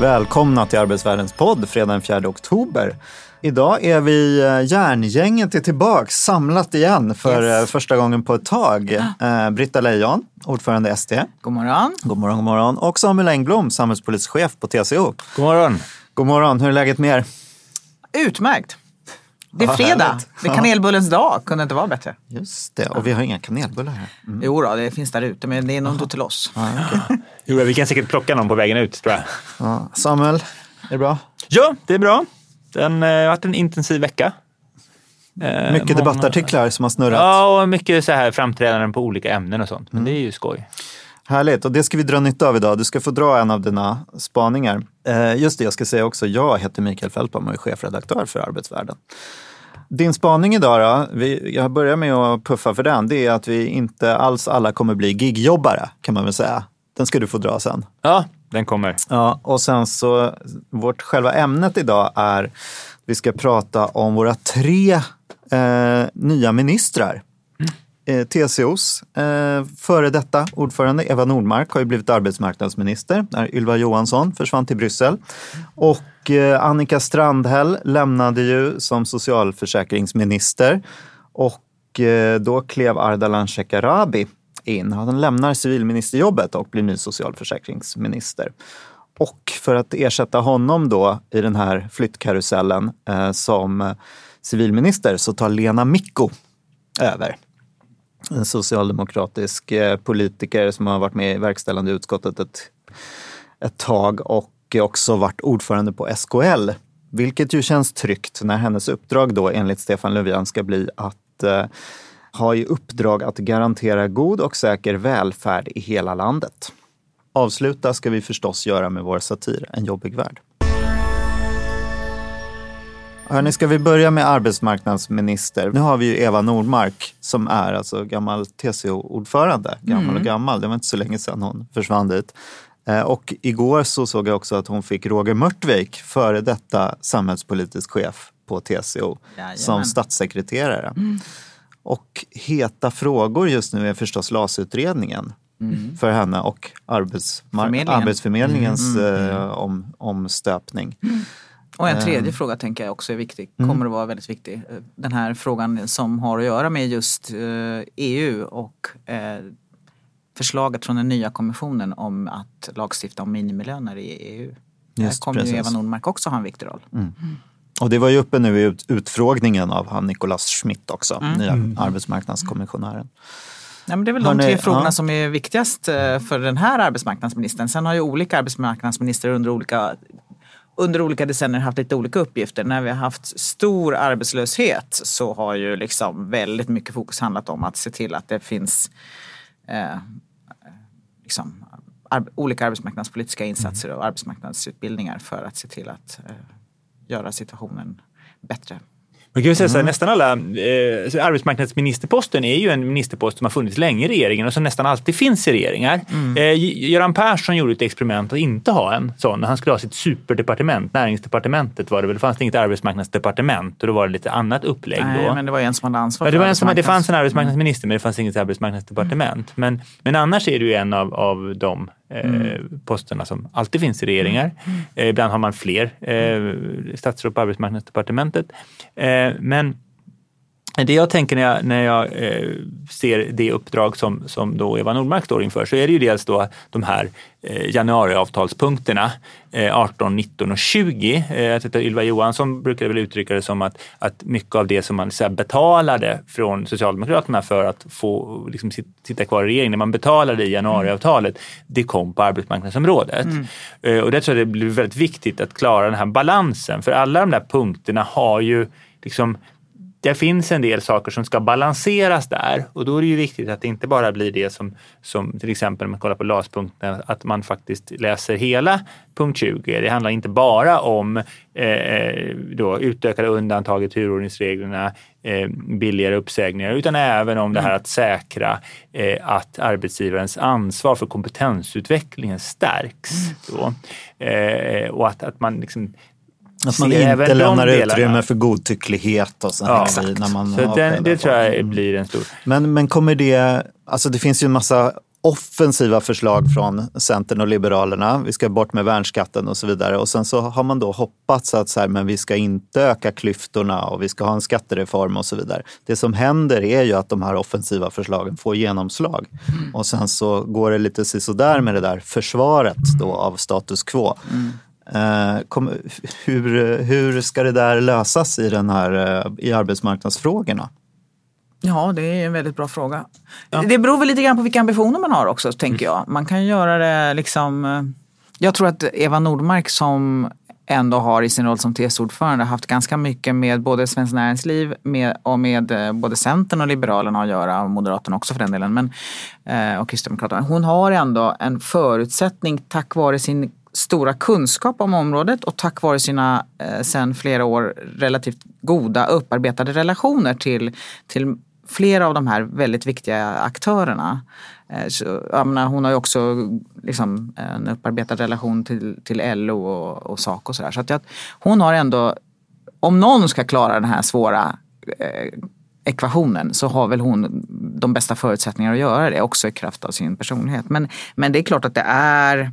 Välkomna till Arbetsvärldens podd fredag den 4 oktober. Idag är vi, eh, järngänget är tillbaks, samlat igen för Yes. eh, första gången på ett tag. Eh, Britta Lejon, ordförande SD. God morgon. God morgon, god morgon. Och Samuel Engblom, samhällspolitisk chef på TCO. God morgon. God morgon, hur är läget med er? Utmärkt. Det är fredag. Det är kanelbullens dag. Kunde inte vara bättre. Just det, och vi har inga kanelbullar här. Mm. Jo då, det finns där ute, men det är nog inte till oss. Ja, okej. Jo, vi kan säkert plocka någon på vägen ut tror jag. ja. Samuel, är det bra? Ja, det är bra. Den eh, har varit en intensiv vecka. Eh, Mycket många- debattartiklar som har snurrat. Ja, och mycket så här framträdanden på olika ämnen och sånt. Men det är ju skoj. Härligt, och det ska vi dra nytta av idag. Du ska få dra en av dina spaningar. Eh, just det, jag ska säga också, jag heter Mikael Fältman och är chefredaktör för Arbetsvärlden. Din spaning idag då, vi, jag börjar med att puffa för den, det är att vi inte alls alla kommer bli gigjobbare kan man väl säga. Den ska du få dra sen. Ja, den kommer. Ja, och sen så, vårt själva ämnet idag är, vi ska prata om våra tre eh, nya ministrar. Eh, TCOs eh, före detta ordförande Eva Nordmark har ju blivit arbetsmarknadsminister när Ylva Johansson försvann till Bryssel. Och eh, Annika Strandhäll lämnade ju som socialförsäkringsminister och eh, då klev Ardalan Shekarabi in. Han lämnar civilministerjobbet och blir ny socialförsäkringsminister. Och för att ersätta honom då i den här flyttkarusellen eh, som civilminister så tar Lena Micko över. En socialdemokratisk eh, politiker som har varit med i verkställande utskottet ett, ett tag och också varit ordförande på SKL. Vilket ju känns tryggt när hennes uppdrag då enligt Stefan Löfven ska bli att eh, ha i uppdrag att garantera god och säker välfärd i hela landet. Avsluta ska vi förstås göra med vår satir En jobbig värld. Hörrni, ska vi börja med arbetsmarknadsminister? Nu har vi ju Eva Nordmark som är alltså gammal TCO-ordförande. Gammal och gammal, det var inte så länge sedan hon försvann dit. Eh, Och igår så såg jag också att hon fick Roger Mörtvik, före detta samhällspolitisk chef på TCO, Jajamän. som statssekreterare. Och heta frågor just nu är förstås LAS-utredningen för henne och arbetsmar- Förmedlingen. Arbetsförmedlingens eh, om, omstöpning. Och en Ehm. tredje fråga tänker jag också är viktig. Mm. Kommer att vara väldigt viktig. Den här frågan som har att göra med just eh, EU och eh, förslaget från den nya kommissionen om att lagstifta om minimilöner i EU. Där Just kommer ju. Eva Nordmark också ha en viktig roll. Och det var ju uppe nu i ut, utfrågningen av han Nicolas Schmidt också, Mm. nya arbetsmarknadskommissionären. Ja, men det är väl Hörrni, de tre frågorna ja. som är viktigast eh, för den här arbetsmarknadsministern. Sen har ju olika arbetsmarknadsministrar under olika, under olika decennier haft lite olika uppgifter. När vi har haft stor arbetslöshet så har ju liksom väldigt mycket fokus handlat om att se till att det finns eh, liksom, ar- olika arbetsmarknadspolitiska insatser och arbetsmarknadsutbildningar för att se till att eh, göra situationen bättre. Man kan säga så här, Mm. nästan alla, eh, arbetsmarknadsministerposten är ju en ministerpost som har funnits länge i regeringen och som nästan alltid finns i regeringar. Mm. Eh, Göran Persson gjorde ett experiment att inte ha en sån. Han skulle ha sitt superdepartement, näringsdepartementet var det väl, det fanns inget arbetsmarknadsdepartement och då var det lite annat upplägg Nej, då. men det var en som hade ansvar Ja, det, för var en som, det fanns en arbetsmarknadsminister men det fanns inget arbetsmarknadsdepartement. Men, men annars är det ju en av, av de eh, posterna som alltid finns i regeringar. Eh, ibland har man fler eh, statsråd på arbetsmarknadsdepartementet. Men det jag tänker när jag, när jag eh, ser det uppdrag som, som då Eva Nordmark står inför så är det ju dels då de här eh, januariavtalspunkterna eh, 18, 19 och 20. Eh, jag Ylva Johansson brukade väl uttrycka det som att, att mycket av det som man så betalade från Socialdemokraterna för att få liksom, sit- sitta kvar i regeringen, man betalade i januariavtalet, det kom på arbetsmarknadsområdet. Eh, och det tror jag det blir väldigt viktigt att klara den här balansen för alla de där punkterna har ju liksom det finns en del saker som ska balanseras där och då är det ju viktigt att det inte bara blir det som, som till exempel om man kollar på LAS-punkten, att man faktiskt läser hela punkt 20. Det handlar inte bara om eh, då, utökade undantag i turordningsreglerna, eh, billigare uppsägningar, utan även om det här att säkra eh, att arbetsgivarens ansvar för kompetensutvecklingen stärks. Då. Eh, och att, att man liksom Att man inte de lämnar utrymme för godtycklighet och sen Ja, när man Så den, det tror jag. Mm. blir en stor... Men, men kommer det, alltså det finns ju en massa offensiva förslag från Centern och Liberalerna. Vi ska bort med värnskatten och så vidare. Och sen så har man då hoppats att så här, men vi ska inte öka klyftorna och vi ska ha en skattereform och så vidare. Det som händer är ju att de här offensiva förslagen får genomslag. Och sen så går det lite sisådär med det där försvaret då av status quo. Eh, kom, hur, hur ska det där lösas i, den här, eh, i arbetsmarknadsfrågorna? Ja, det är en väldigt bra fråga. Det beror väl lite grann på vilka ambitioner man har också, tänker jag. Man kan göra det liksom... eh, Jag tror att Eva Nordmark som ändå har i sin roll som TS-ordförande haft ganska mycket med både Svenskt Näringsliv med, och med eh, både Centern och Liberalerna att göra, och Moderaterna också för den delen, men, eh, och Kristdemokraterna. Hon har ändå en förutsättning tack vare sin stora kunskap om området och tack vare sina eh, sen flera år relativt goda upparbetade relationer till, till flera av de här väldigt viktiga aktörerna. Eh, så, menar, hon har ju också liksom, en upparbetad relation till, till LO och, och SACO. Och så där. så att jag, hon har ändå, om någon ska klara den här svåra eh, ekvationen så har väl hon de bästa förutsättningarna att göra det också i kraft av sin personlighet. Men, men det är klart att det är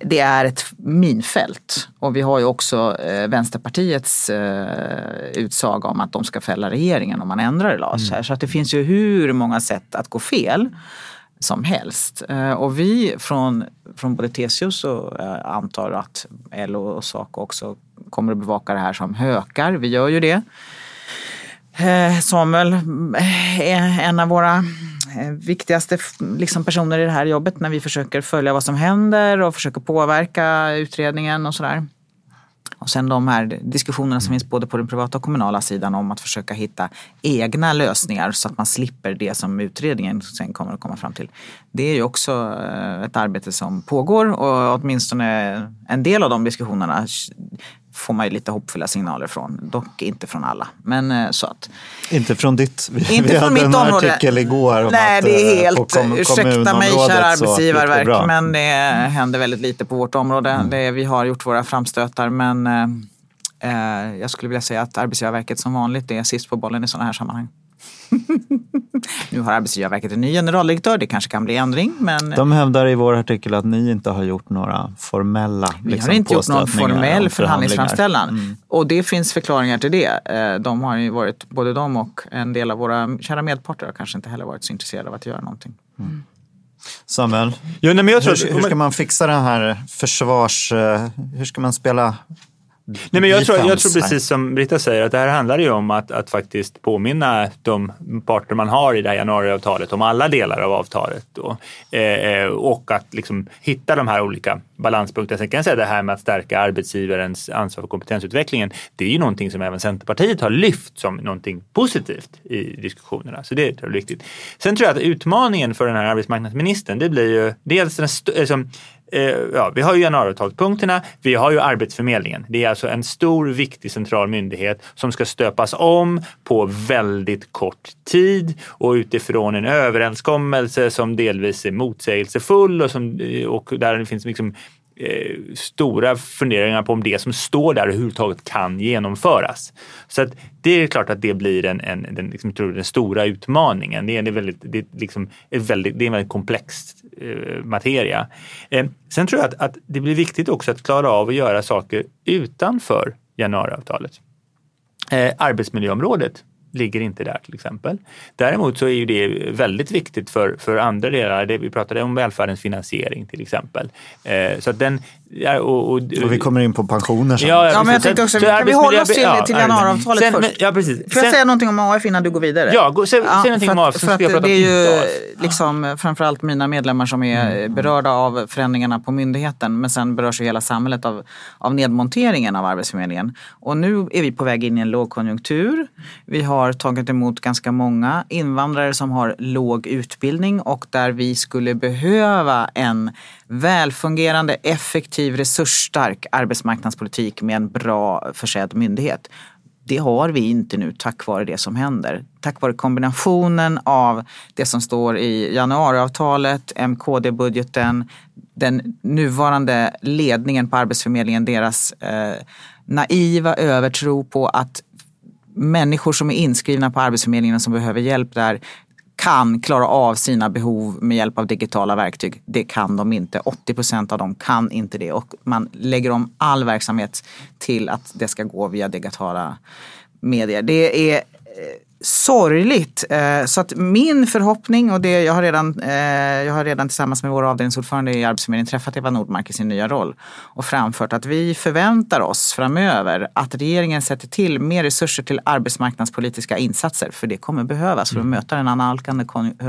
det är ett minfält och vi har ju också eh, Vänsterpartiets eh, utsaga om att de ska fälla regeringen om man ändrar i LAS. Här. Så att det finns ju hur många sätt att gå fel som helst. Eh, och vi från, från både TCO så eh, antar att LO och Saco också kommer att bevaka det här som hökar. Vi gör ju det. Eh, Samuel är en av våra eh, Eh, viktigaste liksom, personer i det här jobbet när vi försöker följa vad som händer och försöker påverka utredningen och sådär. Och sen de här diskussionerna som finns både på den privata och kommunala sidan om att försöka hitta egna lösningar så att man slipper det som utredningen sen kommer att komma fram till. Det är ju också eh, ett arbete som pågår och åtminstone en del av de diskussionerna får man ju lite hoppfulla signaler från. Dock inte från alla. Men eh, så att. Inte från ditt. Vi, Inte vi från hade mitt en område. artikel igår om Nej, att det är eh, helt... kom- ursäkta mig, kära arbetsgivarverk, men det händer väldigt lite på vårt område. Mm. Det, vi har gjort våra framstötar, men eh, eh, jag skulle vilja säga att Arbetsgivarverket som vanligt är sist på bollen i sådana här sammanhang. nu har Arbetsgivarverket en ny generaldirektör, det kanske kan bli ändring, men De hävdar i vår artikel att ni inte har gjort några formella vi liksom, har inte gjort någon formell förhandlingsframställan. Mm. Och det finns förklaringar till det. Eh, De har ju varit, både de och en del av våra kära medparter har kanske inte heller varit så intresserade av att göra någonting. Samuel, Ja, nej, men jag tror, hur, hur ska man fixa den här försvars... eh, Hur ska man spela Nej, men jag, tror, jag tror precis som Britta säger att det här handlar ju om att, att faktiskt påminna de parter man har i det här januariavtalet om alla delar av avtalet. Då. Eh, och att liksom hitta de här olika balanspunkterna. Sen kan jag säga det här med att stärka arbetsgivarens ansvar för kompetensutvecklingen. Det är ju någonting som även Centerpartiet har lyft som någonting positivt i diskussionerna. Så det är viktigt. Sen tror jag att utmaningen för den här arbetsmarknadsministern det blir ju dels den st- eh, som Eh, Eh, ja, vi har ju januariavtalspunkterna, vi har ju Arbetsförmedlingen. Det är alltså en stor, viktig central myndighet som ska stöpas om på väldigt kort tid och utifrån en överenskommelse som delvis är motsägelsefull och, som, eh, och där det finns liksom eh, stora funderingar på om det som står där överhuvudtaget kan genomföras. Så att det är klart att det blir en, en, den, liksom, tror den stora utmaningen. Det är, det väldigt, det är, liksom, ett väldigt, det är en väldigt komplex Eh, materia. Eh, sen tror jag att, att det blir viktigt också att klara av att göra saker utanför januariavtalet. Eh, arbetsmiljöområdet ligger inte där till exempel. Däremot så är ju det väldigt viktigt för, för andra delar. Det, vi pratade om välfärdens finansiering till exempel. Eh, så att den, ja, och, och, Och vi kommer in på pensioner sen. Ja, men jag tänkte också, Så- så kan vi hålla oss till, till ja, januariavtalet sen, först? Ja, precis. Får jag Sen- säga någonting om AF innan du går vidare? Ja, gå- säg- säg någonting för om att- AF, för ska att jag prata Det är ju liksom, framförallt mina medlemmar som är Mm. berörda av förändringarna på myndigheten men sen berörs ju hela samhället av, av nedmonteringen av Arbetsförmedlingen. Och nu är vi på väg in i en lågkonjunktur. Vi har har tagit emot ganska många invandrare som har låg utbildning och där vi skulle behöva en välfungerande, effektiv, resursstark arbetsmarknadspolitik med en bra försedd myndighet. Det har vi inte nu tack vare det som händer. Tack vare kombinationen av det som står i januariavtalet, MKD-budgeten, den nuvarande ledningen på Arbetsförmedlingen, deras eh, naiva övertro på att människor som är inskrivna på Arbetsförmedlingen och som behöver hjälp där kan klara av sina behov med hjälp av digitala verktyg. Det kan de inte. 80 procent av dem kan inte det och man lägger om all verksamhet till att det ska gå via digitala medier. Det är eh, sorgligt. Eh, så att min förhoppning och det jag har redan, eh, jag har redan tillsammans med vår avdelningsordförande i Arbetsförmedlingen träffat Eva Nordmark i sin nya roll och framfört att vi förväntar oss framöver att regeringen sätter till mer resurser till arbetsmarknadspolitiska insatser för det kommer behövas för att mm. möta den analkande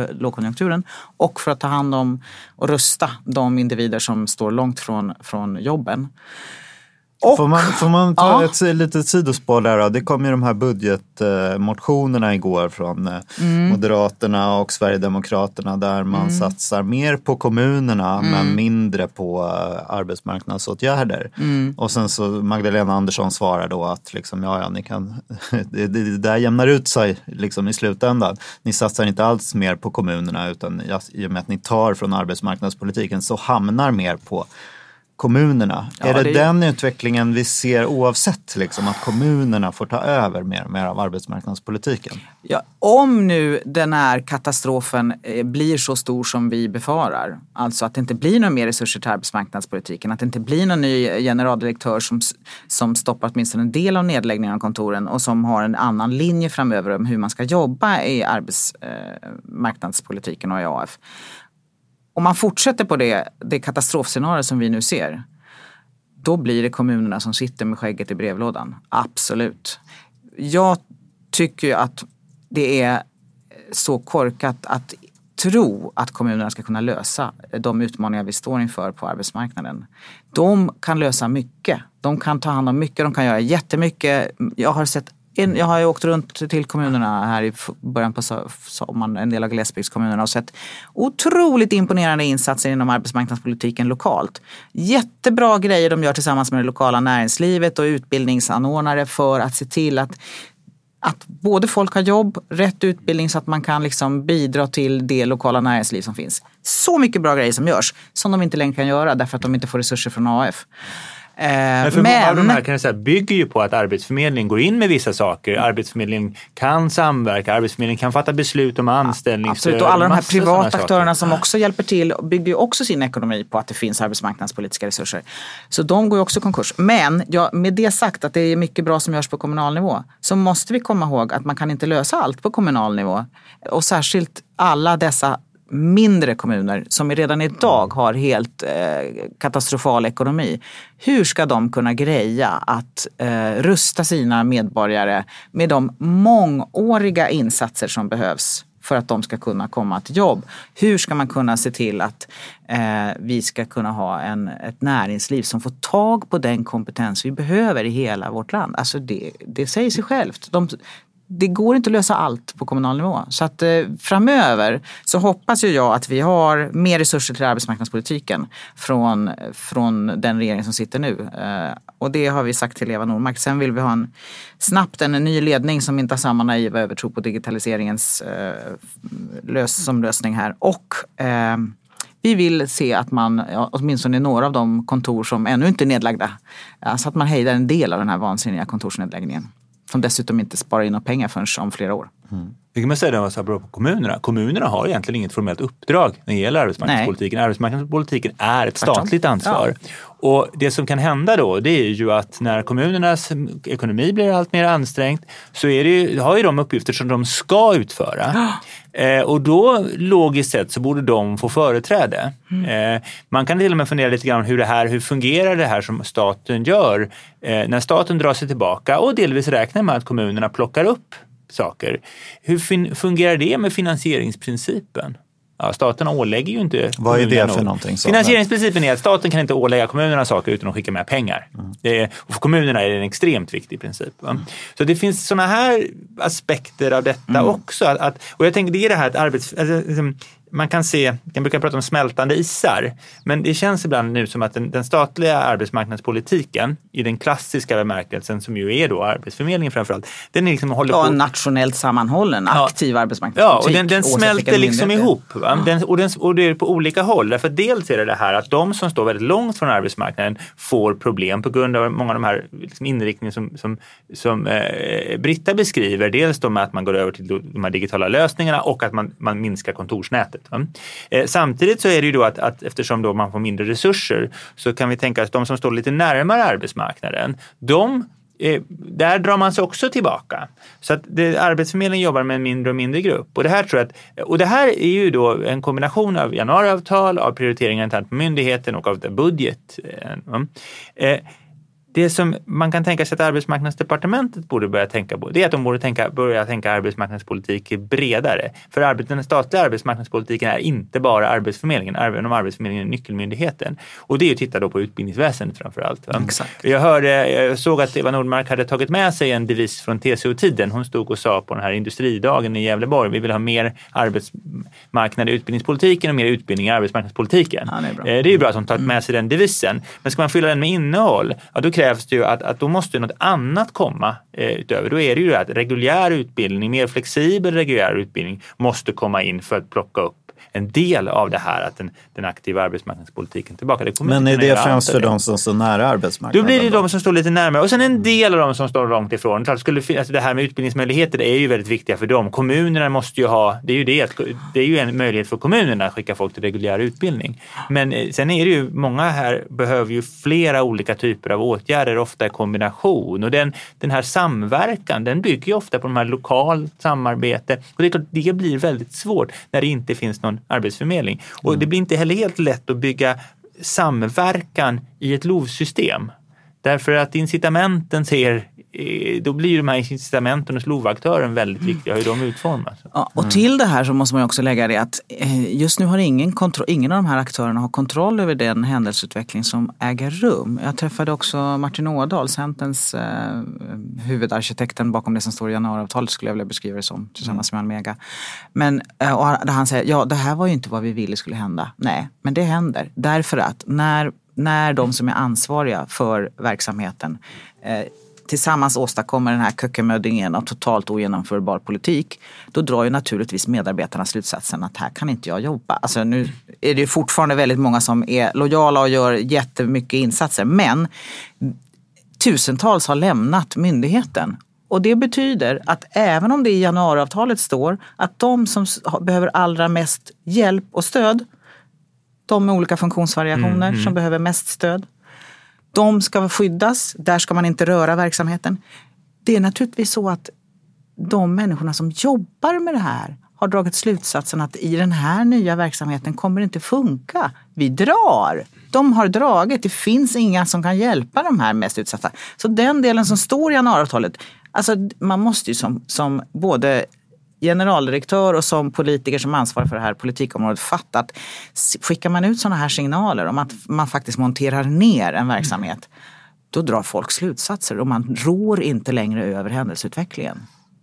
lågkonjunkturen och för att ta hand om och rusta de individer som står långt från, från jobben. Och, får, man, får man ta ja. ett litet sidospår där då? Det kom ju de här budgetmotionerna igår från eh, mm. Moderaterna och Sverigedemokraterna där man mm. satsar mer på kommunerna mm. men mindre på eh, arbetsmarknadsåtgärder. Mm. Och sen så Magdalena Andersson svarar då att liksom, ja, ja, ni kan, det, det där jämnar ut sig liksom i slutändan. Ni satsar inte alls mer på kommunerna utan i och med att ni tar från arbetsmarknadspolitiken så hamnar mer på kommunerna. Ja, är det, det, den utvecklingen vi ser oavsett liksom, att kommunerna får ta över mer och mer av arbetsmarknadspolitiken? Ja, om nu den här katastrofen eh, blir så stor som vi befarar, alltså att det inte blir några mer resurser till arbetsmarknadspolitiken, att det inte blir någon ny generaldirektör som, som stoppar åtminstone en del av nedläggningen av kontoren och som har en annan linje framöver om hur man ska jobba i arbetsmarknadspolitiken och i AF om man fortsätter på det, det katastrofscenario som vi nu ser, då blir det kommunerna som sitter med skägget i brevlådan. Absolut. Jag tycker att det är så korkat att tro att kommunerna ska kunna lösa de utmaningar vi står inför på arbetsmarknaden. De kan lösa mycket. De kan ta hand om mycket, de kan göra jättemycket. Jag har sett jag har ju åkt runt till kommunerna här i början på sommaren, en del av glesbygdskommunerna och sett otroligt imponerande insatser inom arbetsmarknadspolitiken lokalt. Jättebra grejer de gör tillsammans med det lokala näringslivet och utbildningsanordnare för att se till att att både folk har jobb, rätt utbildning så att man kan liksom bidra till det lokala näringsliv som finns. Så mycket bra grejer som görs som de inte längre kan göra därför att de inte får resurser från AF. Eh, men för men... många av de här kan jag säga, bygger ju på att Arbetsförmedlingen går in med vissa saker. Arbetsförmedlingen kan samverka, Arbetsförmedlingen kan fatta beslut om anställningsstöd. Absolut, och alla de här privata aktörerna som också hjälper till bygger ju också sin ekonomi på att det finns arbetsmarknadspolitiska resurser. Så de går ju också konkurs. Men ja, med det sagt att det är mycket bra som görs på kommunal nivå så måste vi komma ihåg att man kan inte lösa allt på kommunal nivå. Och särskilt alla dessa mindre kommuner som redan idag har helt eh, katastrofal ekonomi. Hur ska de kunna greja att eh, rusta sina medborgare med de mångåriga insatser som behövs för att de ska kunna komma till jobb? Hur ska man kunna se till att eh, vi ska kunna ha en, ett näringsliv som får tag på den kompetens vi behöver i hela vårt land? Alltså det, det säger sig självt. De, det går inte att lösa allt på kommunal nivå. Så att eh, framöver så hoppas ju jag att vi har mer resurser till arbetsmarknadspolitiken från, från den regering som sitter nu. Eh, och det har vi sagt till Eva Nordmark. Sen vill vi ha en, snabbt en ny ledning som inte har samma naiva övertro på digitaliseringens eh, lös, som lösning här. Och eh, vi vill se att man, åtminstone i några av de kontor som ännu inte är nedlagda, alltså att man hejdar en del av den här vansinniga kontorsnedläggningen som dessutom inte sparar in några pengar förrän om flera år. Mm. Det kan man säga var så bra på kommunerna. Kommunerna har egentligen inget formellt uppdrag när det gäller arbetsmarknadspolitiken. Nej. Arbetsmarknadspolitiken är ett statligt ansvar. Ja. Och det som kan hända då det är ju att när kommunernas ekonomi blir allt mer ansträngd så är det ju, har ju de uppgifter som de ska utföra. Eh, och då logiskt sett så borde de få företräde. Mm. Eh, man kan till och med fundera lite grann hur det här, hur fungerar det här som staten gör eh, när staten drar sig tillbaka och delvis räknar med att kommunerna plockar upp saker. Hur fungerar det med finansieringsprincipen? Ja, staten ålägger ju inte Vad är det för någonting? Så? Finansieringsprincipen är att staten kan inte ålägga kommunerna saker utan att skicka med pengar. Mm. Är, för kommunerna är det en extremt viktig princip. Mm. Så det finns sådana här aspekter av detta också. Att, att, och jag tänker det är det här att arbets, alltså, liksom, man kan se, man brukar prata om smältande isar, men det känns ibland nu som att den, den statliga arbetsmarknadspolitiken i den klassiska bemärkelsen som ju är då Arbetsförmedlingen framförallt, den är liksom håller Ja, på en nationellt sammanhållen, Ja. aktiv Ja, arbetsmarknadspolitik. och den, den smälter liksom ihop. Va? Den, och, den, och det är på olika håll. Därför dels är det det här att de som står väldigt långt från arbetsmarknaden får problem på grund av många av de här liksom inriktningar som, som, som eh, Britta beskriver. Dels då med att man går över till de här digitala lösningarna och att man, man minskar kontorsnätet sättet. Eh, samtidigt så är det ju då att, att eftersom då man får mindre resurser så kan vi tänka att de som står lite närmare arbetsmarknaden, de eh, där drar man sig också tillbaka. Så att det, Arbetsförmedlingen jobbar med en mindre och mindre grupp. Och det här tror jag att, och det här är ju då en kombination av januariavtal, av prioriteringar internt på myndigheten och av budget. Eh, det som man kan tänka sig att arbetsmarknadsdepartementet borde börja tänka på, det är att de borde tänka, börja tänka arbetsmarknadspolitik bredare. För den statliga arbetsmarknadspolitiken är inte bara Arbetsförmedlingen, även om Arbetsförmedlingen är nyckelmyndigheten. Och det är ju att titta då på utbildningsväsendet framför allt. Jag, hörde, jag såg att Eva Nordmark hade tagit med sig en devis från TCO-tiden. Hon stod och sa på den här industridagen i Gävleborg, vi vill ha mer arbetsmarknad i utbildningspolitiken och mer utbildning i arbetsmarknadspolitiken. Ja, det är bra. Eh, det är ju bra att hon tagit med sig den devisen. Men ska man fylla den med innehåll, ja, då krävs krävs det ju att, att då måste något annat komma eh, utöver. Då är det ju det att reguljär utbildning, mer flexibel reguljär utbildning måste komma in för att plocka upp en del av det här att den, den aktiva arbetsmarknadspolitiken tillbaka. Men är det främst för de som står nära arbetsmarknaden? Då blir det de som står lite närmare och sen en del av de som står långt ifrån. Klart, skulle, fin- alltså det här med utbildningsmöjligheter är ju väldigt viktiga för dem. Kommunerna måste ju ha, det är ju, det, det är ju en möjlighet för kommunerna att skicka folk till reguljär utbildning. Men eh, sen är det ju, många här behöver ju flera olika typer av åtgärder, ofta i kombination. Och den, den här samverkan, den bygger ju ofta på de här lokalt samarbete. Och det är klart, det blir väldigt svårt när det inte finns någon arbetsförmedling. Och det blir inte heller helt lätt att bygga samverkan i ett LOV-system. Därför att incitamenten ser, då blir ju de här incitamenten hos LOV-aktören väldigt viktiga, hur de utformas. Ja, och till det här så måste man ju också lägga det att eh, just nu har ingen, ingen av de här aktörerna har kontroll över den händelseutveckling som äger rum. Jag träffade också Martin Ådahl, Centerns eh, huvudarkitekten bakom det som står i januariavtalet skulle jag vilja beskriva det som tillsammans med Almega. Men eh, och han- där han säger, ja det här var ju inte vad vi ville skulle hända. Nej, men det händer därför att när, när de som är ansvariga för verksamheten eh, tillsammans åstadkommer den här kökkenmöddingen av totalt ogenomförbar politik, då drar ju naturligtvis medarbetarna slutsatsen att här kan inte jag jobba. Alltså nu är det ju fortfarande väldigt många som är lojala och gör jättemycket insatser, men tusentals har lämnat myndigheten. Och det betyder att även om det i januariavtalet står att de som behöver allra mest hjälp och stöd, de med olika funktionsvariationer som behöver mest stöd, de ska skyddas, där ska man inte röra verksamheten. Det är naturligtvis så att de människorna som jobbar med det här har dragit slutsatsen att i den här nya verksamheten kommer det inte funka. Vi drar. De har dragit. Det finns inga som kan hjälpa de här mest utsatta. Så den delen som står i januariavtalet, alltså man måste ju som, som både generaldirektör och som politiker som ansvarar för det här politikområdet fatta att s- skickar man ut sådana här signaler om att man faktiskt monterar ner en verksamhet, då drar folk slutsatser och man rår inte längre över händelseutvecklingen.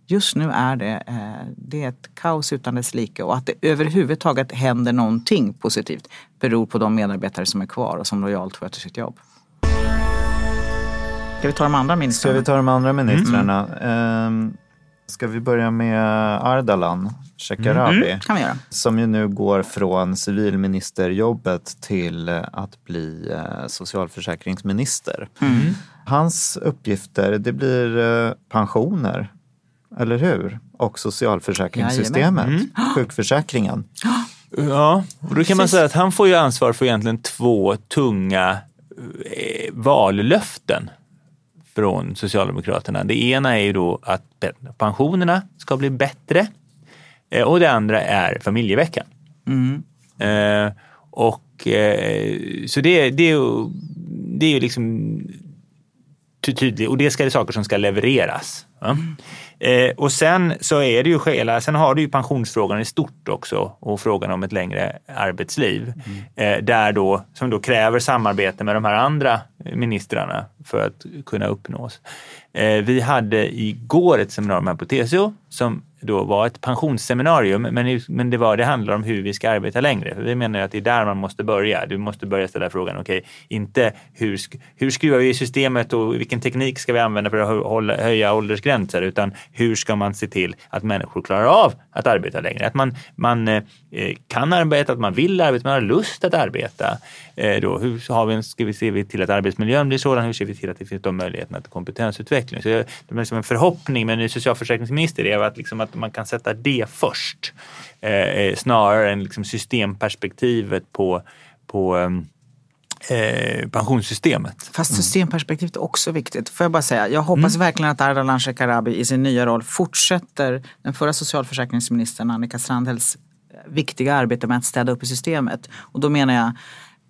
Just nu är det, eh, det är ett kaos utan dess like och att det överhuvudtaget händer någonting positivt beror på de medarbetare som är kvar och som lojalt sköter sitt jobb. Ska vi ta de andra Ska ministrarna? vi ta de andra ministrarna? Ehm, ska vi börja med Ardalan Shekarabi? Mm, kan vi göra. Som ju nu går från civilministerjobbet till att bli eh, socialförsäkringsminister. Mm. Hans uppgifter, det blir eh, pensioner, eller hur? Och socialförsäkringssystemet, sjukförsäkringen. Ja, och då kan man säga att han får ju ansvar för egentligen två tunga eh, vallöften från Socialdemokraterna. Det ena är ju då att pensionerna ska bli bättre eh, och det andra är familjeveckan. Eh, och eh, så det, det är ju det är ju liksom tydlig och det ska, är saker som ska levereras. Ja. Eh, och sen så är det ju hela, sen har du ju pensionsfrågan i stort också och frågan om ett längre arbetsliv. Eh, där då, som då kräver samarbete med de här andra ministrarna för att kunna uppnås. Eh, vi hade igår ett seminarium här på TCO som då var ett pensionsseminarium, men, men det, var, det handlar om hur vi ska arbeta längre. För vi menar att det är där man måste börja. Du måste börja ställa frågan, okej, okay, inte hur, hur skruvar vi i systemet och vilken teknik ska vi använda för att hålla, höja åldersgränser, utan hur ska man se till att människor klarar av att arbeta längre? Att man, man eh, kan arbeta, att man vill arbeta, man har lust att arbeta. Eh, då, hur har vi en, ska vi se till att arbetsmiljön blir sådan? Hur ser vi till att det finns de möjligheterna till kompetensutveckling? Så det är liksom en förhoppning med en ny socialförsäkringsminister är att, liksom att man kan sätta det först eh, snarare än liksom systemperspektivet på, på eh, pensionssystemet. Fast systemperspektivet är också viktigt. Får jag bara säga, jag hoppas Mm. verkligen att Ardalan Shekarabi i sin nya roll fortsätter den förra socialförsäkringsministern Annika Strandhälls viktiga arbete med att städa upp i systemet. Och då menar jag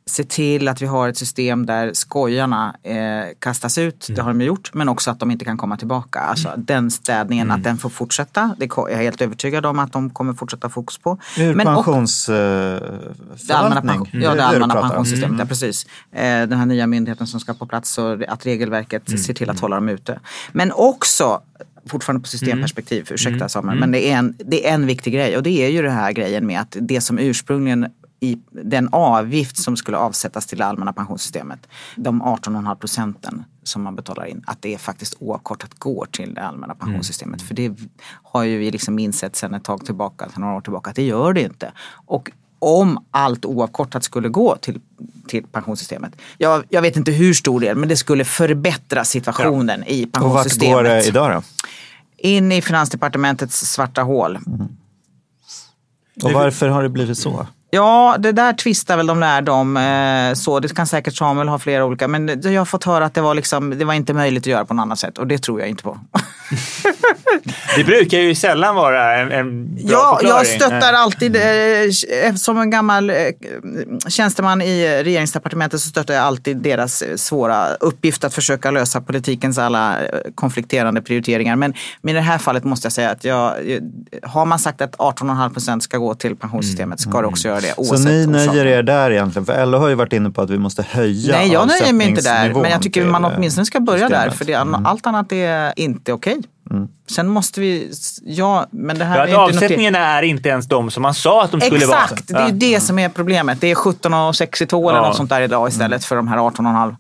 se till att vi har ett system där skojarna eh, kastas ut, det har de gjort, men också att de inte kan komma tillbaka. Alltså den städningen, att den får fortsätta. Det ko- jag är helt övertygad om att de kommer fortsätta fokus på. Ur Men och- pensionsförvaltning. pension, ja, det allmänna pensionssystemet, ja, precis. Eh, Den här nya myndigheten som ska på plats så att regelverket ser till att hålla dem ute. Men också fortfarande på systemperspektiv, ursäkta Samuel, men det är, en, det är en viktig grej och det är ju den här grejen med att det som ursprungligen i den avgift som skulle avsättas till det allmänna pensionssystemet, de 18,5 procenten som man betalar in, att det faktiskt oavkortat går till det allmänna pensionssystemet. För det har ju vi liksom insett sedan ett tag tillbaka, sedan några år tillbaka, att det gör det inte. Och om allt oavkortat skulle gå till, till pensionssystemet. Jag, jag vet inte hur stor del, men det skulle förbättra situationen i Och vart pensionssystemet. går det idag då? In i Finansdepartementets svarta hål. Och varför har det blivit så? Ja, det där tvistar väl de lärde om. Eh, så det kan säkert Samuel ha flera olika. Men det- jag har fått höra att det var, liksom, det var inte möjligt att göra på något annat sätt. Och det tror jag inte på. Det brukar ju sällan vara en, en bra Ja, förklaring. jag stöttar alltid, eh, som en gammal eh, tjänsteman i regeringsdepartementet så stöttar jag alltid deras eh, svåra uppgift att försöka lösa politikens alla eh, konflikterande prioriteringar. Men, men i det här fallet måste jag säga att jag, eh, har man sagt att 18,5 procent ska gå till pensionssystemet ska det också göra det Så oavsett ni nöjer er där egentligen? För LO har ju varit inne på att vi måste höja Nej, jag nöjer mig inte där. Men jag tycker man eh, åtminstone ska börja där. systemet. För det, Mm. allt annat är inte okej. Sen måste vi, ja, men det här Ja, är att avsättningarna är inte ens de som man sa att de skulle vara. Exakt, det är ju det som är problemet. Det är 17,62 eller Ja. något sånt där idag istället för de här 18,5.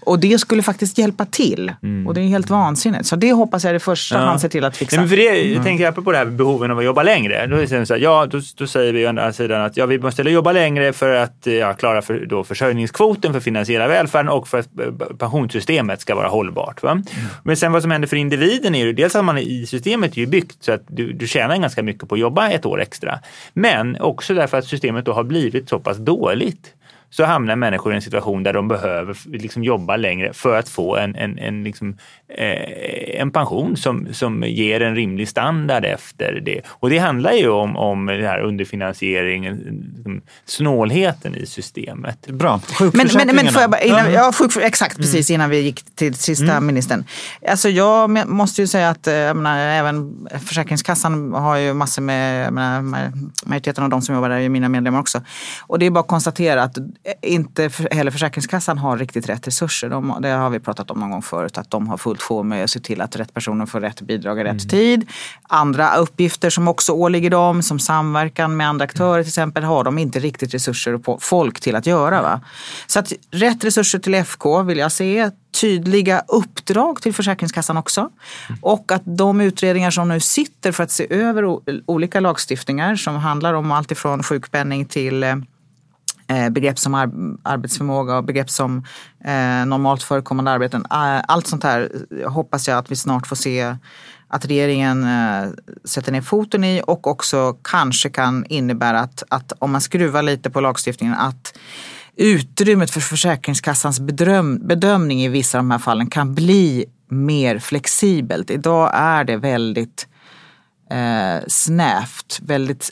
Och det skulle faktiskt hjälpa till. Och det är helt vansinnigt. Så det hoppas jag i första hand ser till att fixa. Nej, men för det, jag tänker apropå det här med behoven av att jobba längre. Då, är det så här, ja, då, då säger vi å andra sidan att ja, vi måste jobba längre för att ja, klara för, då försörjningskvoten, för att finansiera välfärden och för att eh, pensionssystemet ska vara hållbart. Va? Men sen vad som händer för individen är ju dels att man i systemet är ju byggt så att du, du tjänar ganska mycket på att jobba ett år extra. Men också därför att systemet då har blivit så pass dåligt så hamnar människor i en situation där de behöver liksom jobba längre för att få en, en, en, liksom, eh, en pension som, som ger en rimlig standard efter det. Och det handlar ju om, om den här underfinansieringen, liksom, snålheten i systemet. Bra. Men, men, men får jag bara, innan, Ja. sjukvård, exakt precis innan vi gick till sista ministern. Alltså jag måste ju säga att eh, jag menar, även Försäkringskassan har ju massor med, jag menar, ma- majoriteten av de som jobbar där är ju mina medlemmar också. Och det är bara att konstatera att inte för- heller Försäkringskassan har riktigt rätt resurser. De, det har vi pratat om någon gång förut, att de har fullt sjå med att se till att rätt personer får rätt bidrag i rätt tid. Andra uppgifter som också åligger dem, som samverkan med andra aktörer till exempel, har de inte riktigt resurser och på folk till att göra. Va? Så att rätt resurser till FK vill jag se. Tydliga uppdrag till Försäkringskassan också. Och att de utredningar som nu sitter för att se över olika lagstiftningar som handlar om allt ifrån sjukpenning till eh, Eh, begrepp som ar- arbetsförmåga och begrepp som eh, normalt förekommande arbeten. Eh, allt sånt här eh, hoppas jag att vi snart får se att regeringen eh, sätter ner foten i och också kanske kan innebära att, att om man skruvar lite på lagstiftningen att utrymmet för Försäkringskassans bedöm, bedömning i vissa av de här fallen kan bli mer flexibelt. Idag är det väldigt eh, snävt, väldigt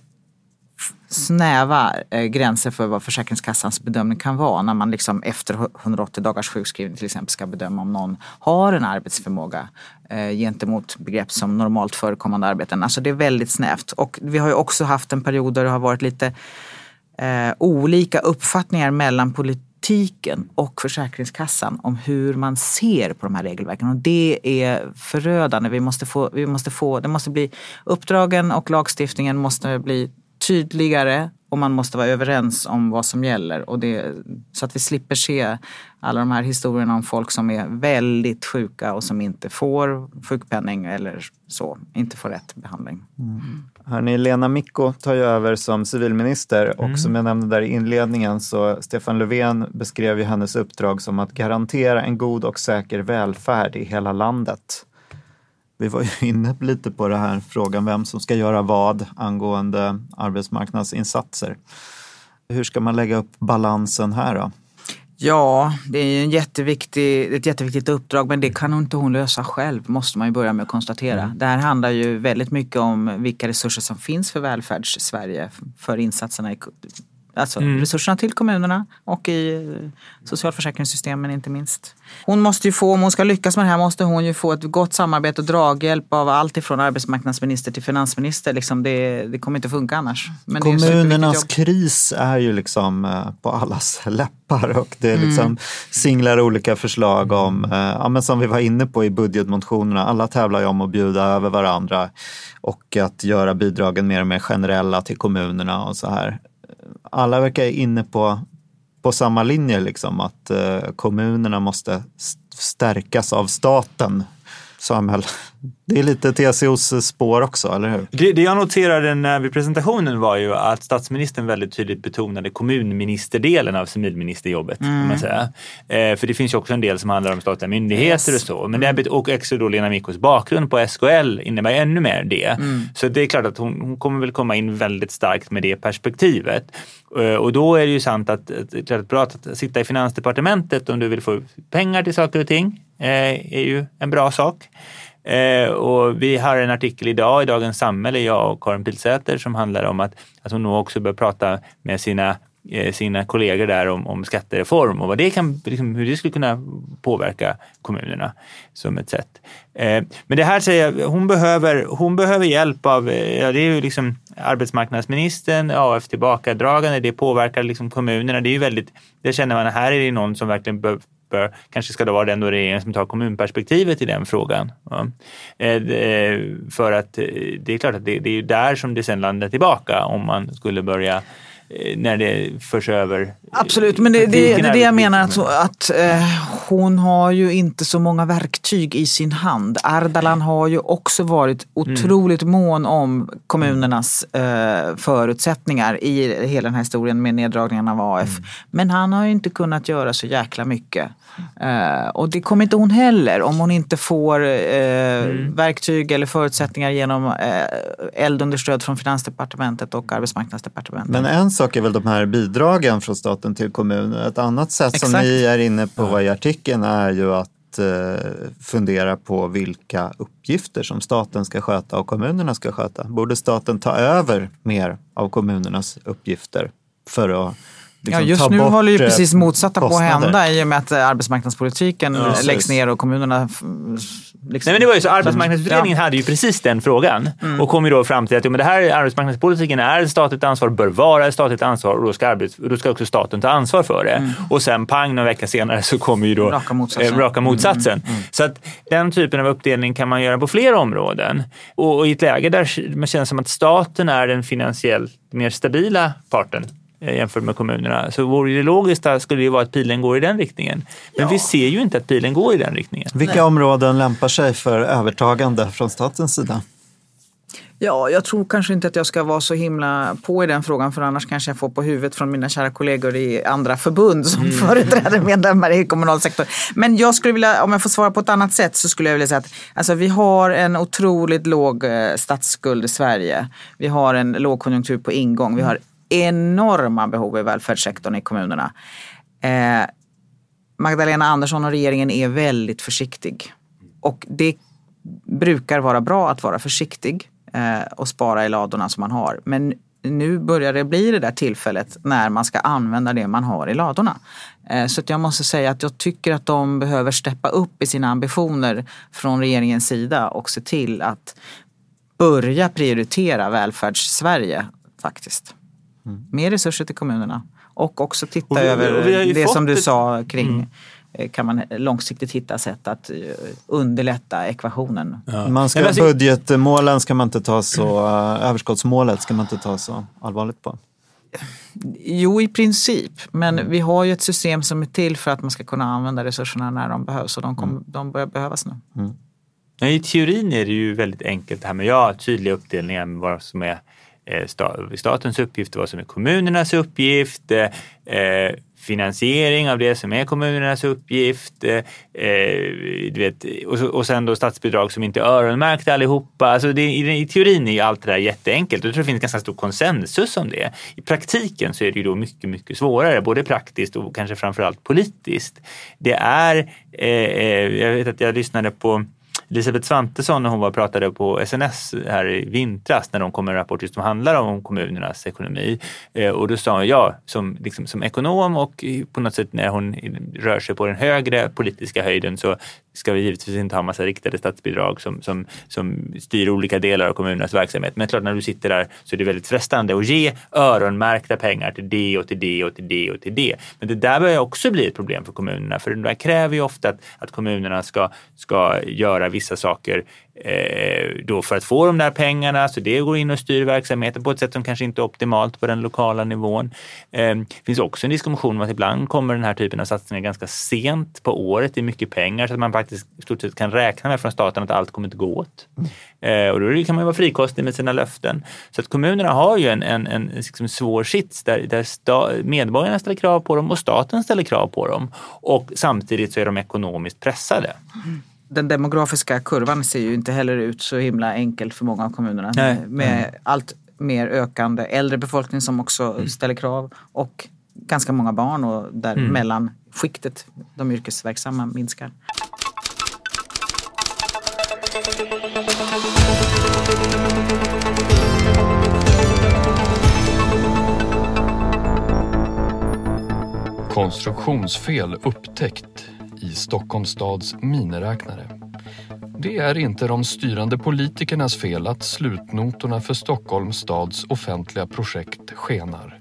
snäva eh, gränser för vad Försäkringskassans bedömning kan vara när man liksom efter 180 dagars sjukskrivning till exempel ska bedöma om någon har en arbetsförmåga eh, gentemot begrepp som normalt förekommande arbeten. Alltså det är väldigt snävt. Och vi har ju också haft en period där det har varit lite eh, olika uppfattningar mellan politiken och Försäkringskassan om hur man ser på de här regelverken. Och det är förödande. Vi måste få, vi måste få, det måste bli, uppdragen och lagstiftningen måste bli tydligare och man måste vara överens om vad som gäller. Och det, så att vi slipper se alla de här historierna om folk som är väldigt sjuka och som inte får sjukpenning eller så, inte får rätt behandling. Mm. Hörrni, Lena Micko tar ju över som civilminister och mm. som jag nämnde där i inledningen så Stefan Löfven beskrev ju hennes uppdrag som att garantera en god och säker välfärd i hela landet. Vi var ju inne lite på det här frågan vem som ska göra vad angående arbetsmarknadsinsatser. Hur ska man lägga upp balansen här då? Ja, det är en jätteviktig, ett jätteviktigt uppdrag men det kan inte hon lösa själv måste man ju börja med att konstatera. Mm. Det här handlar ju väldigt mycket om vilka resurser som finns för välfärds-Sverige för insatserna i Alltså mm. resurserna till kommunerna och i eh, socialförsäkringssystemen inte minst. Hon måste ju få, om hon ska lyckas med det här måste hon ju få ett gott samarbete och draghjälp av allt ifrån arbetsmarknadsminister till finansminister. Liksom det, det kommer inte funka annars. Men Kommunernas kris är ju liksom eh, på allas läppar och det mm. liksom mm. singlar olika förslag om, eh, ja, men som vi var inne på i budgetmotionerna, alla tävlar ju om att bjuda över varandra och att göra bidragen mer och mer generella till kommunerna och så här alla verkar inne på, på samma linje, liksom, att eh, kommunerna måste stärkas av staten. Samuel. Det är lite TCOs spår också, eller hur? Det, det jag noterade när vid presentationen var ju att statsministern väldigt tydligt betonade kommunministerdelen av civilministerjobbet. Mm. Man säga. Eh, för det finns ju också en del som handlar om statliga myndigheter yes. och så. Men det, och också då Lena Mickos bakgrund på SKL innebär ännu mer det. Mm. Så det är klart att hon, hon, kommer väl komma in väldigt starkt med det perspektivet. Eh, och då är det ju sant att det är bra att sitta i finansdepartementet om du vill få pengar till saker och ting Eh, är ju en bra sak. Eh, och vi har en artikel idag i Dagens Samhälle, jag och Karin Pilsäter, som handlar om att, att hon nog också bör prata med sina eh, sina kollegor där om, om skattereform och vad det kan, liksom, hur det skulle kunna påverka kommunerna som ett sätt. Eh, men det här säger jag, hon behöver, hon behöver hjälp av, ja, det är ju liksom arbetsmarknadsministern, AF tillbakadragande, det påverkar liksom kommunerna. Det är ju väldigt, det känner man, här är det någon som verkligen behöver kanske ska det vara den regeringen som tar kommunperspektivet i den frågan. Ja. Eh, för att eh, det är klart att det, det är där som det sen landar tillbaka om man skulle börja Eh, när det förs över. Absolut, men det, det, det är det jag menar att, att eh, hon har ju inte så många verktyg i sin hand. Ardalan har ju också varit otroligt mm. mån om kommunernas eh, förutsättningar i hela den här historien med neddragningen av AF. Mm. Men han har ju inte kunnat göra så jäkla mycket. Eh, och det kommer inte hon heller om hon inte får eh, mm. verktyg eller förutsättningar genom eh, eldunderstöd från Finansdepartementet och Arbetsmarknadsdepartementet. Men en sak är väl de här bidragen från staten till kommuner. Ett annat sätt Exakt. som ni är inne på i artikeln är ju att fundera på vilka uppgifter som staten ska sköta och kommunerna ska sköta. Borde staten ta över mer av kommunernas uppgifter för att Liksom, ja, just nu håller ju precis motsatta kostnader. på att hända i och med att eh, arbetsmarknadspolitiken ja, läggs ner och kommunerna... Liksom, Nej, men det var ju så, arbetsmarknadsutredningen ja. hade ju precis den frågan mm. och kom ju då fram till att jo, men det här arbetsmarknadspolitiken är ett statligt ansvar, bör vara ett statligt ansvar och då ska, arbets, då ska också staten ta ansvar för det. Mm. Och sen pang, några veckor senare så kommer ju då raka motsatsen. Eh, raka motsatsen. Mm, mm, mm. Så att den typen av uppdelning kan man göra på flera områden. Och, och i ett läge där man känner som att staten är den finansiellt mer stabila parten Eh, jämfört med kommunerna. Så vore det logiska skulle ju vara att pilen går i den riktningen. Men ja. vi ser ju inte att pilen går i den riktningen. Vilka Nej. områden lämpar sig för övertagande från statens sida? Ja, jag tror kanske inte att jag ska vara så himla på i den frågan för annars kanske jag får på huvudet från mina kära kollegor i andra förbund som mm. företräder medlemmar i kommunalsektorn. Men jag skulle vilja, om jag får svara på ett annat sätt så skulle jag vilja säga att alltså, vi har en otroligt låg eh, statsskuld i Sverige. Vi har en lågkonjunktur på ingång. Vi har enorma behov i välfärdssektorn i kommunerna. Eh, Magdalena Andersson och regeringen är väldigt försiktig. Och det brukar vara bra att vara försiktig eh, och spara i ladorna som man har. Men nu börjar det bli det där tillfället när man ska använda det man har i ladorna. Eh, så att jag måste säga att jag tycker att de behöver steppa upp i sina ambitioner från regeringens sida och se till att börja prioritera välfärdssverige faktiskt. Mm. Mer resurser till kommunerna och också titta Och vi- över och vi det som du ett- sa kring Mm. eh, kan man långsiktigt hitta sätt att eh, underlätta ekvationen. Man ska, alltså- budgetmålen ska man inte ta så, eh, överskottsmålet ska man inte ta så allvarligt på. Jo, i princip. Men Mm. vi har ju ett system som är till för att man ska kunna använda resurserna när de behövs och de, kom, Mm. de börjar behövas nu. Nej, I teorin är det ju väldigt enkelt det här med ja, tydliga uppdelningar med vad som är Eh, statens uppgift och vad som är kommunernas uppgift. Eh, eh, finansiering av det som är kommunernas uppgift. Vet, och, sen då statsbidrag som inte är öronmärkta allihopa. Alltså det, i, teorin är ju allt det där jätteenkelt och jag tror det finns ganska stor konsensus om det. I praktiken så är det ju då mycket, mycket svårare, både praktiskt och kanske framförallt politiskt. Det är, jag vet att jag lyssnade på Elisabeth Svantesson när hon var och pratade på SNS här i vintras när de kom med en rapport just som handlar om kommunernas ekonomi. Eh, och då sa hon, ja, som, liksom, som ekonom och på något sätt när hon rör sig på den högre politiska höjden så ska vi givetvis inte ha massa riktade statsbidrag som, som, som styr olika delar av kommunernas verksamhet. Men klart, när du sitter där så är det väldigt frestande att ge öronmärkta pengar till det och till det och till det och till det. Men det där börjar också bli ett problem för kommunerna för det där kräver ju ofta att, att kommunerna ska, ska göra vissa saker eh, då för att få de där pengarna. Så det går in och styr verksamheten på ett sätt som kanske inte är optimalt på den lokala nivån. Eh, det finns också en diskussion om att ibland kommer den här typen av satsningar ganska sent på året. Det är mycket pengar så att man faktiskt i stort sett kan räkna med från staten att allt kommer inte gå åt. Eh, och då kan man ju vara frikostig med sina löften. Så att kommunerna har ju en, en, en liksom svår sits där, där sta, medborgarna ställer krav på dem och staten ställer krav på dem. Och samtidigt så är de ekonomiskt pressade. Den demografiska kurvan ser ju inte heller ut så himla enkelt för många av kommunerna. Nej. Med allt mer ökande äldre befolkning som också Mm. ställer krav och ganska många barn och där Mm. mellanskiktet, de yrkesverksamma, minskar. Konstruktionsfel upptäckt i Stockholms stads miniräknare. Det är inte de styrande politikernas fel att slutnotorna för Stockholms stads offentliga projekt skenar.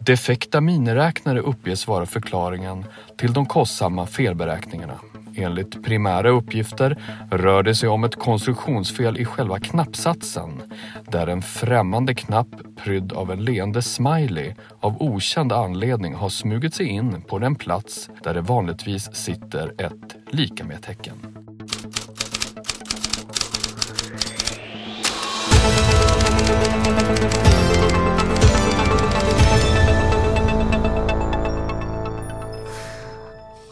Defekta miniräknare uppges vara förklaringen till de kostsamma felberäkningarna. Enligt primära uppgifter rör det sig om ett konstruktionsfel i själva knappsatsen där en främmande knapp prydd av en leende smiley av okänd anledning har smugit sig in på den plats där det vanligtvis sitter ett lika med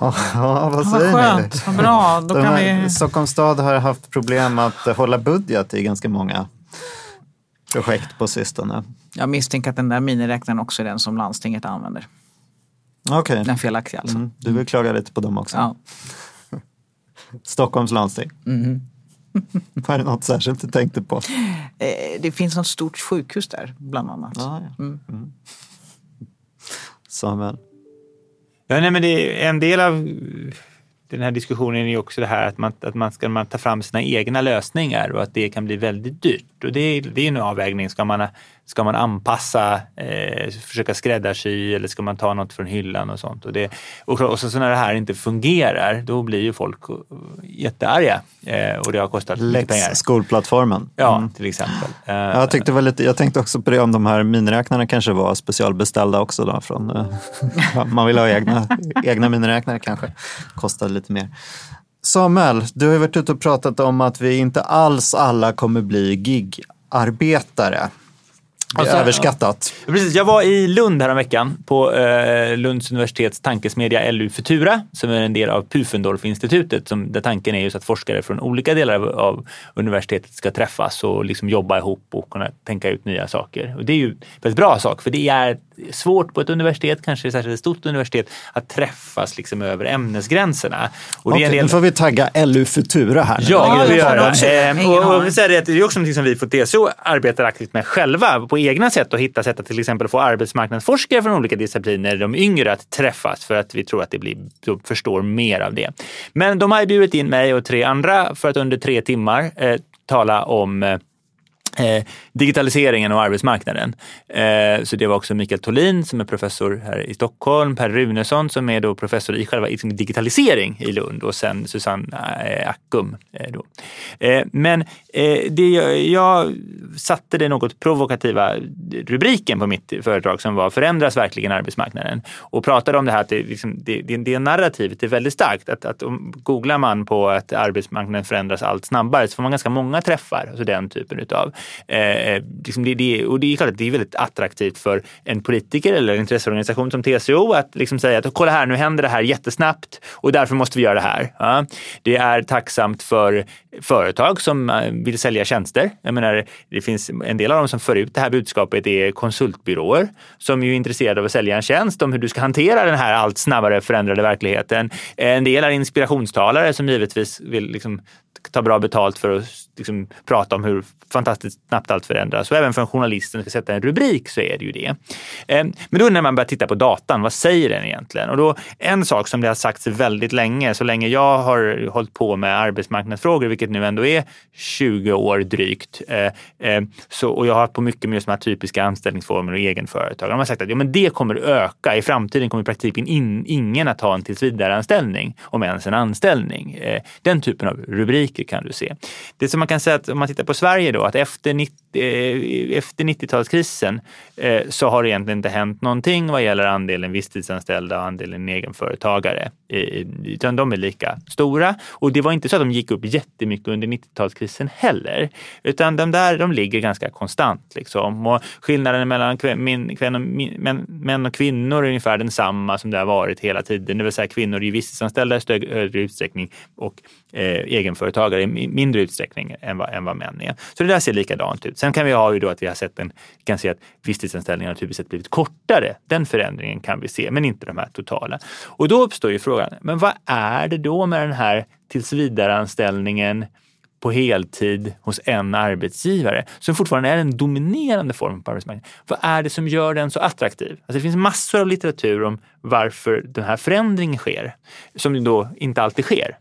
Ja, vad Vad säger ni? skönt, vad bra. Då kan vi... Stockholms stad har haft problem att hålla budget i ganska många projekt på sistone. Jag misstänker att den där miniräknaren också är den som landstinget använder. Okej, Den felaktiga alltså. mm, du vill klaga lite på dem också. Ja. Stockholms landsting. Mhm. Var det något särskilt du tänkte på? Eh, Det finns något stort sjukhus där bland annat. Ja, ja. Mm. Samuel. Ja, nej, men det är en del av den här diskussionen är ju också det här att man, att man ska man ta fram sina egna lösningar och att det kan bli väldigt dyrt. Och det, är- det är en avvägning. Ska man, ska man anpassa, eh, försöka skräddarsy eller ska man ta något från hyllan och sånt? Och, det, och, och så, så när det här inte fungerar, då blir ju folk jättearga eh, och det har kostat mycket pengar. Lex skolplattformen. Ja, Mm. till exempel. Eh, Jag, tyckte väl lite, jag tänkte också på det om de här miniräknarna kanske var specialbeställda också. Då, från, eh, man vill ha egna, egna miniräknare kanske. Kostar lite mer. Samuel, du har varit ute och pratat om att vi inte alls alla kommer bli gigarbetare. Det är Alltså, överskattat. Precis, jag var i Lund häromveckan på eh, Lunds universitets tankesmedja LU Futura som är en del av Pufendorf-institutet som, där tanken är just att forskare från olika delar av, av universitetet ska träffas och liksom jobba ihop och kunna tänka ut nya saker. Och det är ju en väldigt bra sak för det är svårt på ett universitet, kanske särskilt ett stort universitet, att träffas liksom över ämnesgränserna. Och Okej, del- Nu får vi tagga LU Futura här. Ja, det jag vi får göra. Eh, och, och vi säger det är också något som vi på TCO arbetar aktivt med själva på egna sätt och hitta sätt att till exempel få arbetsmarknadsforskare från olika discipliner, de yngre, att träffas för att vi tror att det blir, de förstår mer av det. Men de har bjudit in mig och tre andra för att under tre timmar eh, tala om eh, digitaliseringen och arbetsmarknaden. Eh, så det var också Mikael Tolin som är professor här i Stockholm, Per Runesson som är då professor i själva liksom digitalisering i Lund och sen Susanne eh, Ackum. Eh, då. Eh, men eh, det, jag, jag satte den något provokativa rubriken på mitt föredrag som var Förändras verkligen arbetsmarknaden? Och pratade om det här att det, liksom, det, det, det narrativet är väldigt starkt. Att, att om, googlar man på att arbetsmarknaden förändras allt snabbare så får man ganska många träffar, alltså den typen utav Eh, eh, liksom det, det, och det är klart att det är väldigt attraktivt för en politiker eller en intresseorganisation som TCO att liksom säga att kolla här, nu händer det här jättesnabbt och därför måste vi göra det här. Ja. Det är tacksamt för företag som eh, vill sälja tjänster. Jag menar, det finns en del av dem som för ut det här budskapet är konsultbyråer som ju är intresserade av att sälja en tjänst om hur du ska hantera den här allt snabbare förändrade verkligheten. En del är inspirationstalare som givetvis vill liksom ta bra betalt för att liksom prata om hur fantastiskt snabbt allt förändras. Och även för en journalist som ska sätta en rubrik så är det ju det. Eh, men då när man börjar titta på datan, vad säger den egentligen? Och då en sak som det har sagts väldigt länge, så länge jag har hållit på med arbetsmarknadsfrågor, vilket nu ändå är 20 år drygt, eh, eh, så, och jag har haft på mycket med just de här typiska anställningsformer och egenföretag. De har sagt att ja, men det kommer öka. I framtiden kommer i praktiken in, ingen att ha en tillsvidareanställning, om ens en anställning. Den typen av rubriker kan du se. Det som man kan säga att om man tittar på Sverige då, att efter 90 Eh, efter 90-talskrisen eh, så har det egentligen inte hänt någonting vad gäller andelen visstidsanställda och andelen egenföretagare. Eh, utan de är lika stora. Och det var inte så att de gick upp jättemycket under 90-talskrisen heller. Utan de där de ligger ganska konstant. Liksom. Och skillnaden mellan män, och kvinnor är ungefär densamma som det har varit hela tiden. Det vill säga kvinnor är visstidsanställda i större utsträckning och egenföretagare i mindre utsträckning än vad, än vad män är. Så det där ser likadant ut. Sen kan vi ha ju då att vi har sett en, kan se att visstidsanställningarna typiskt sett blivit kortare. Den förändringen kan vi se, men inte de här totala. Och då uppstår ju frågan, men vad är det då med den här tillsvidareanställningen på heltid hos en arbetsgivare som fortfarande är den dominerande formen på arbetsmarknaden. Vad är det som gör den så attraktiv? Alltså det finns massor av litteratur om varför den här förändringen sker, som då inte alltid sker.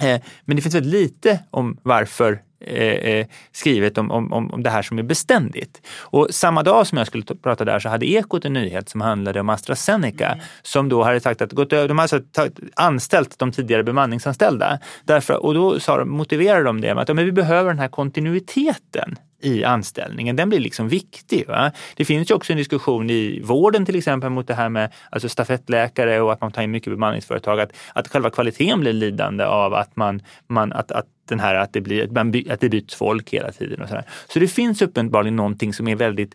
Eh, men det finns väldigt lite om varför eh, eh, skrivet om, om, om det här som är beständigt. Och samma dag som jag skulle ta- prata där så hade Ekot en nyhet som handlade om AstraZeneca som då hade sagt att gått över, de hade alltså tagit, anställt de tidigare bemanningsanställda. Därför, och då sa de, motiverade de det med att ja, men vi behöver den här kontinuiteten i anställningen. Den blir liksom viktig. Va? Det finns ju också en diskussion i vården till exempel mot det här med alltså stafettläkare och att man tar in mycket bemanningsföretag. Att, att själva kvaliteten blir lidande av att, man, man, att, att, den här, att, det blir, att, det byts folk hela tiden. Och så, här. så det finns uppenbarligen någonting som är väldigt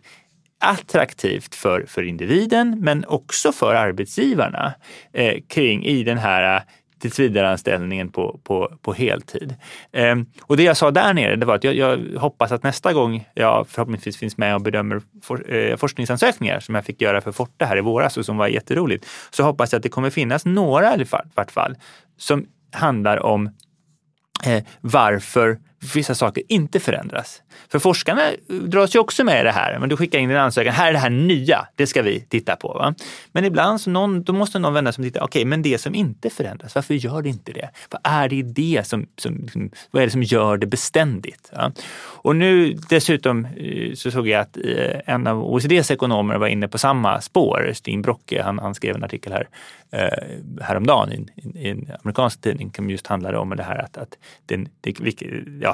attraktivt för, för individen men också för arbetsgivarna eh, kring i den här tillsvidareanställningen på, på, på heltid. Ehm, och det jag sa där nere det var att jag, jag hoppas att nästa gång jag förhoppningsvis finns med och bedömer for, eh, forskningsansökningar som jag fick göra för Forte här i våras och som var jätteroligt, så hoppas jag att det kommer finnas några i vart fall som handlar om eh, varför vissa saker inte förändras. För forskarna dras ju också med i det här. Men du skickar in din ansökan, här är det här nya, det ska vi titta på. Va? Men ibland så någon, då måste någon vända sig och titta, okej, okay, men det som inte förändras, varför gör det inte det? Vad är det det som, som vad är det som gör det beständigt? Va? Och nu dessutom eh, så såg jag att eh, en av OECDs ekonomer var inne på samma spår. Stin Brocke, han, han skrev en artikel här eh, häromdagen i, i, i en amerikansk tidning som just handlade om det här att, att den, det, ja,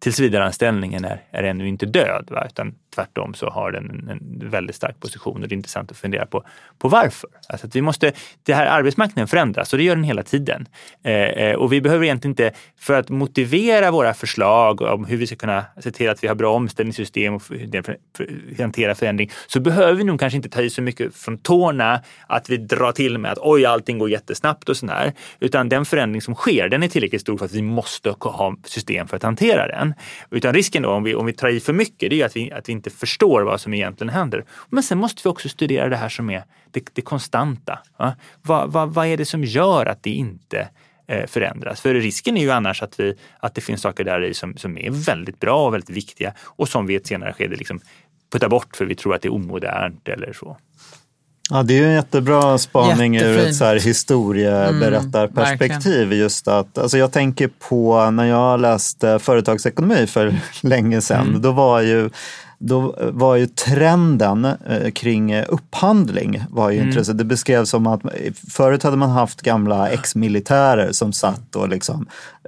tillsvidareanställningen är, är ännu inte död, va? utan tvärtom så har den en, en väldigt stark position och det är intressant att fundera på, på varför. Alltså att vi måste, det här arbetsmarknaden förändras och det gör den hela tiden. Eh, eh, och vi behöver egentligen inte, för att motivera våra förslag om hur vi ska kunna se till att vi har bra omställningssystem och för, för, för, hantera förändring, så behöver vi nog kanske inte ta i så mycket från tårna att vi drar till med att oj, allting går jättesnabbt och sådär. Utan den förändring som sker, den är tillräckligt stor för att vi måste ha system för att hantera den. Utan risken då om vi, om vi tar i för mycket, det är att vi, att vi inte förstår vad som egentligen händer. Men sen måste vi också studera det här som är det, det konstanta. Va? Vad, va, vad är det som gör att det inte eh, förändras? För risken är ju annars att, vi, att det finns saker där i som, som är väldigt bra och väldigt viktiga och som vi i ett senare skede liksom puttar bort för vi tror att det är omodernt eller så. Ja, det är en jättebra spaning ur ett så här historieberättarperspektiv. Mm, just att, alltså jag tänker på när jag läste företagsekonomi för länge sedan. Mm. Då var ju då var ju trenden eh, kring upphandling var ju Mm. intressant. Det beskrevs som att förut hade man haft gamla ex-militärer som satt och liksom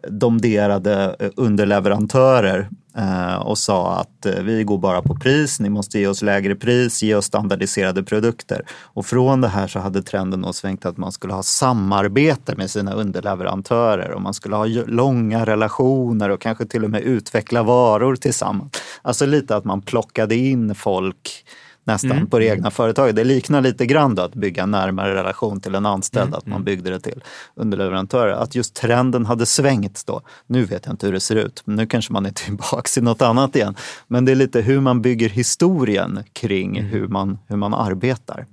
domderade eh, underleverantörer Eh, och sa att eh, vi går bara på pris, ni måste ge oss lägre pris, ge oss standardiserade produkter. Och från det här så hade trenden då svängt att man skulle ha samarbete med sina underleverantörer och man skulle ha långa relationer och kanske till och med utveckla varor tillsammans. Alltså lite att man plockade in folk nästan på det egna företaget. Det liknar lite grann då att bygga närmare relation till en anställd, att man byggde det till underleverantörer. Att just trenden hade svängt då. Nu vet jag inte hur det ser ut, men nu kanske man är tillbaks i något annat igen. Men det är lite hur man bygger historien kring hur, man, hur man arbetar.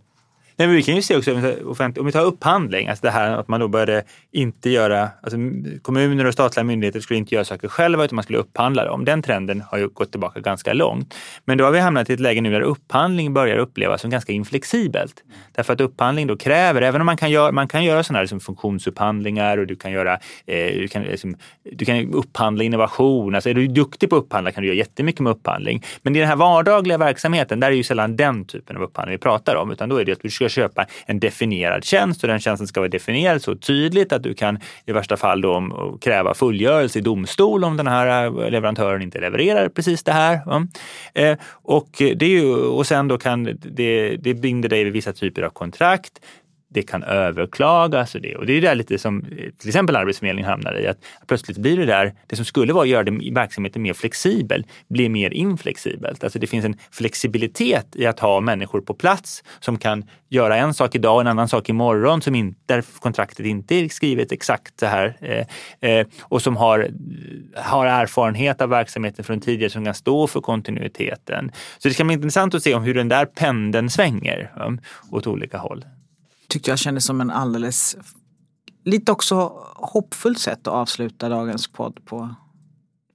Nej, men vi kan ju se också, om vi tar upphandling, alltså det här att man då började inte göra, alltså kommuner och statliga myndigheter skulle inte göra saker själva utan man skulle upphandla dem. Den trenden har ju gått tillbaka ganska långt. Men då har vi hamnat i ett läge nu där upphandling börjar upplevas som ganska inflexibelt. Därför att upphandling då kräver, även om man kan göra, man kan göra sådana här liksom funktionsupphandlingar och du kan göra, eh, du, kan, liksom, du kan upphandla innovation. Alltså är du duktig på att upphandla kan du göra jättemycket med upphandling. Men i den här vardagliga verksamheten, där är ju sällan den typen av upphandling vi pratar om, utan då är det att du ska köpa en definierad tjänst och den tjänsten ska vara definierad så tydligt att du kan i värsta fall då kräva fullgörelse i domstol om den här eh, leverantören inte levererar precis det här. Eh, och, det är ju, och sen då kan det, det binder dig vid vissa typer av kontrakt. Det kan överklagas och det, och det är där lite som eh, till exempel Arbetsförmedlingen hamnar i. Att plötsligt blir det där, det som skulle vara att göra det, verksamheten mer flexibel, blir mer inflexibelt. Alltså det finns en flexibilitet i att ha människor på plats som kan göra en sak idag och en annan sak imorgon som inte, där kontraktet inte är skrivet exakt så här eh, eh, och som har, har erfarenhet av verksamheten från tidigare som kan stå för kontinuiteten. Så det ska bli intressant att se om hur den där pendeln svänger um, åt olika håll tyckte jag kändes som en alldeles, lite också hoppfullt sätt att avsluta dagens podd på.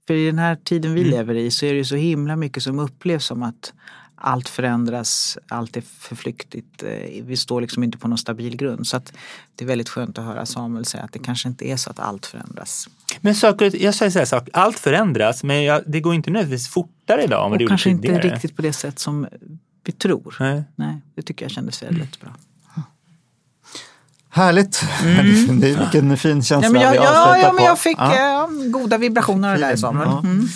För i den här tiden vi lever i så är det ju så himla mycket som upplevs som att allt förändras, allt är förflyktigt. eh, Vi står liksom inte på någon stabil grund. Så det är väldigt skönt att höra Samuel säga att det kanske inte är så att allt förändras. Men saker, jag säger så här, sak, allt förändras men jag, det går inte nödvändigtvis fortare idag än vad det gjorde kanske inte tidigare. riktigt på det sätt som vi tror. Nej. Nej, det tycker jag kändes väldigt bra. Härligt! Det är vilken fin känsla Ja, men jag, vi ja, ja, men jag fick Ja. eh, goda vibrationer av det där Samuel. Ja. Mm.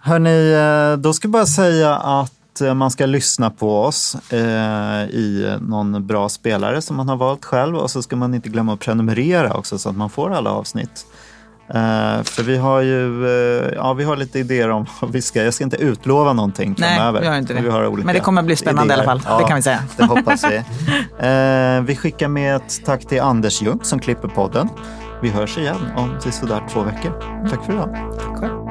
Hörni, eh, då ska jag bara säga att eh, man ska lyssna på oss eh, i någon bra spelare som man har valt själv och så ska man inte glömma att prenumerera också så att man får alla avsnitt. Eh, för vi har ju eh, ja, vi har lite idéer om vad vi ska, jag ska inte utlova någonting Nej, framöver. vi har inte det. Vi har olika Men det kommer bli spännande idéer. i alla fall, det kan vi säga. Det hoppas vi. Eh, vi skickar med ett tack till Anders Ljung som klipper podden. Vi hörs igen om sådär två veckor. Tack för idag. Tack själv.